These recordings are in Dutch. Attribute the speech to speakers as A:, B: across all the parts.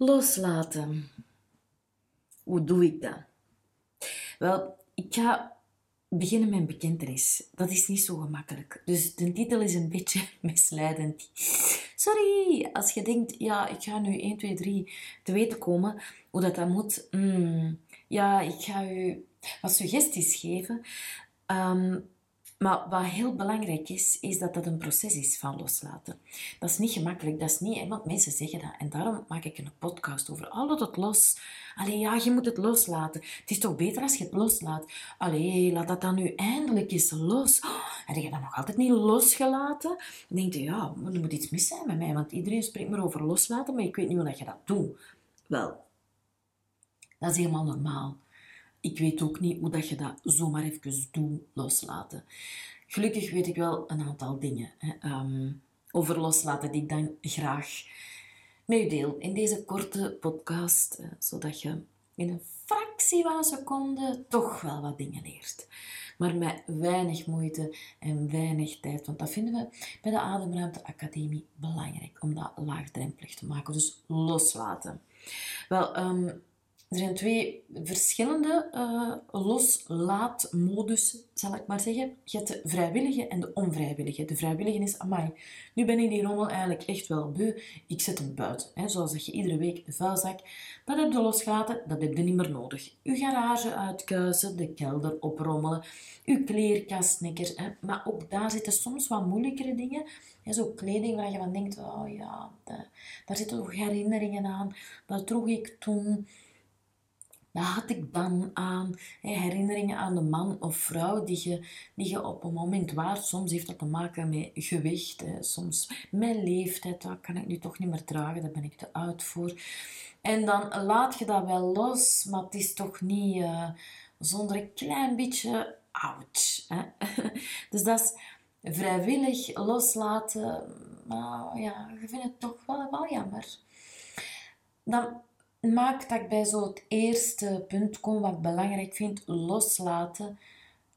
A: Loslaten. Hoe doe ik dat? Wel, ik ga beginnen met een bekentenis. Dat is niet zo gemakkelijk. Dus de titel is een beetje misleidend. Sorry, als je denkt, ja, ik ga nu 1, 2, 3 te weten komen hoe dat, dat moet. Mm, ja, ik ga u wat suggesties geven. Um, maar wat heel belangrijk is, is dat dat een proces is van loslaten. Dat is niet gemakkelijk, dat is niet, want mensen zeggen dat. En daarom maak ik een podcast over. Al dat het los. Allee, ja, je moet het loslaten. Het is toch beter als je het loslaat. Allee, laat dat dan nu eindelijk eens los. Oh, heb je dat nog altijd niet losgelaten? Dan denk je, ja, er moet iets mis zijn met mij, want iedereen spreekt maar over loslaten, maar ik weet niet hoe dat je dat doet. Wel, dat is helemaal normaal ik weet ook niet hoe dat je dat zomaar even doet, loslaten. Gelukkig weet ik wel een aantal dingen hè, ehm, over loslaten die ik dan graag met u deel in deze korte podcast, eh, zodat je in een fractie van een seconde toch wel wat dingen leert. Maar met weinig moeite en weinig tijd, want dat vinden we bij de Ademruimte Academie belangrijk, om dat laagdrempelig te maken. Dus loslaten. Wel, um, er zijn twee verschillende uh, loslaatmodus, zal ik maar zeggen. Je hebt de vrijwillige en de onvrijwillige. De vrijwillige is, amai, nu ben ik die rommel eigenlijk echt wel beu. Ik zet hem buiten. Hè. Zoals dat je iedere week de vuilzak, dat heb je losgelaten, dat heb je niet meer nodig. Je garage uitkuisen, de kelder oprommelen, je kleerkastnikker. Hè. Maar ook daar zitten soms wat moeilijkere dingen. Zo kleding waar je van denkt, oh ja, daar zitten toch herinneringen aan. Dat droeg ik toen dat had ik dan aan herinneringen aan de man of vrouw die je, die je op een moment waard. Soms heeft dat te maken met gewicht, soms met leeftijd. Dat kan ik nu toch niet meer dragen, daar ben ik te oud voor. En dan laat je dat wel los, maar het is toch niet uh, zonder een klein beetje. Hè. dus dat is vrijwillig loslaten. Maar ja, je vindt het toch wel, wel jammer. Dan maakt dat ik bij zo het eerste punt kom wat ik belangrijk vind, loslaten.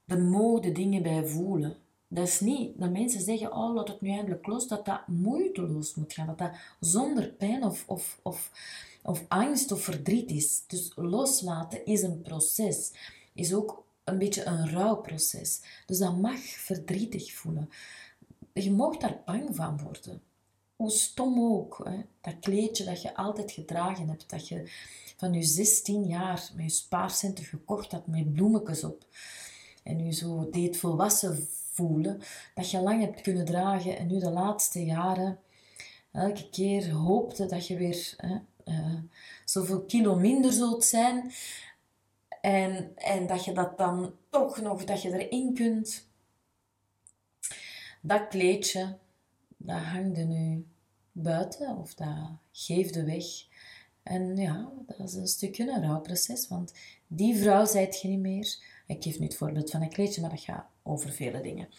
A: De dingen bij voelen. Dat is niet dat mensen zeggen, oh, laat het nu eindelijk los, dat dat moeiteloos moet gaan. Dat dat zonder pijn of, of, of, of angst of verdriet is. Dus loslaten is een proces. Is ook een beetje een rouwproces. Dus dat mag verdrietig voelen. Je mag daar bang van worden hoe stom ook, hè, dat kleedje dat je altijd gedragen hebt, dat je van je 16 jaar met je spaarcenten gekocht had met bloemetjes op en je zo deed volwassen voelen, dat je lang hebt kunnen dragen en nu de laatste jaren elke keer hoopte dat je weer hè, uh, zoveel kilo minder zult zijn en, en dat je dat dan toch nog, dat je erin kunt. Dat kleedje, dat hangde nu buiten of dat geefde weg. En ja, dat is een stukje een rouwproces, want die vrouw zijt je niet meer. Ik geef nu het voorbeeld van een kleedje, maar dat gaat over vele dingen.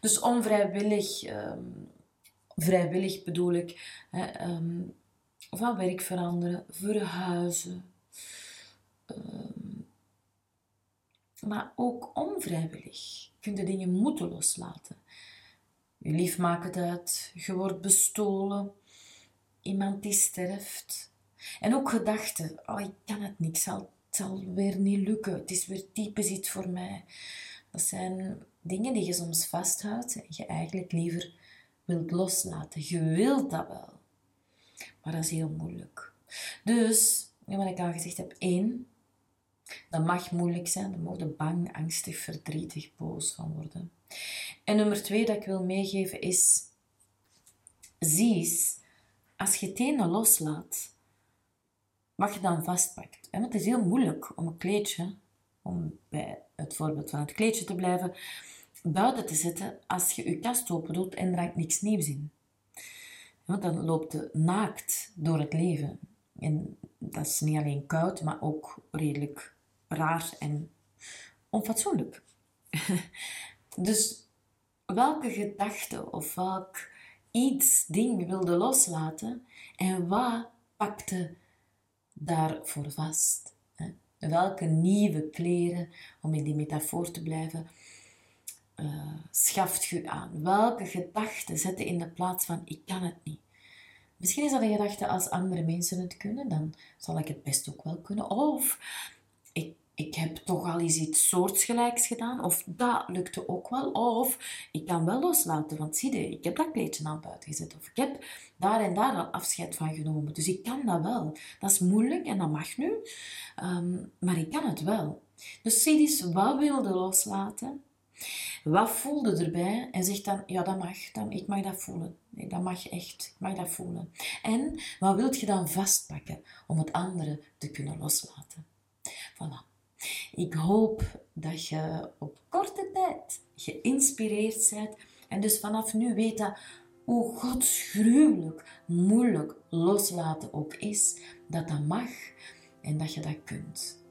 A: Dus onvrijwillig, um, vrijwillig bedoel ik, hè, um, van werk veranderen, verhuizen. Um, maar ook onvrijwillig je dingen moeten loslaten. Je lief maakt het uit, je wordt bestolen, iemand die sterft. En ook gedachten, oh ik kan het niet, het zal, weer niet lukken, het is weer typisch iets voor mij. Dat zijn dingen die je soms vasthoudt en je eigenlijk liever wilt loslaten. Je wilt dat wel, maar dat is heel moeilijk. Dus, wat ik al gezegd heb, één, Dat mag moeilijk zijn, daar mogen bang, angstig, verdrietig, boos van worden. En nummer twee dat ik wil meegeven is, zie eens, als je tenen loslaat, wat je dan vastpakt. Want het is heel moeilijk om een kleedje, om bij het voorbeeld van het kleedje te blijven, buiten te zetten als je je kast open doet en er hangt niks nieuws in. Want dan loopt je naakt door het leven. En dat is niet alleen koud, maar ook redelijk raar en onfatsoenlijk. dus welke gedachte of welk iets, ding wilde loslaten en wat pakte daarvoor vast? Welke nieuwe kleren, om in die metafoor te blijven, uh, schaft u aan? Welke gedachte zette in de plaats van ik kan het niet? Misschien is dat een gedachte als andere mensen het kunnen, dan zal ik het best ook wel kunnen. Of ik, heb toch al eens iets soortgelijks gedaan, of dat lukte ook wel. Of ik kan wel loslaten, want zie je, ik heb dat kleedje aan buiten gezet. Of ik heb daar en daar al afscheid van genomen. Dus ik kan dat wel. Dat is moeilijk en dat mag nu, ehm, maar ik kan het wel. Dus zie eens, wat wilde loslaten? Wat voelde erbij? En zegt dan, ja, dat mag, dan, ik mag dat voelen. Nee, dat mag echt, ik mag dat voelen. En wat wilt je dan vastpakken om het andere te kunnen loslaten? Voilà. Ik hoop dat je op korte tijd geïnspireerd bent en dus vanaf nu weet dat hoe godsgruwelijk moeilijk loslaten ook is, dat dat mag en dat je dat kunt.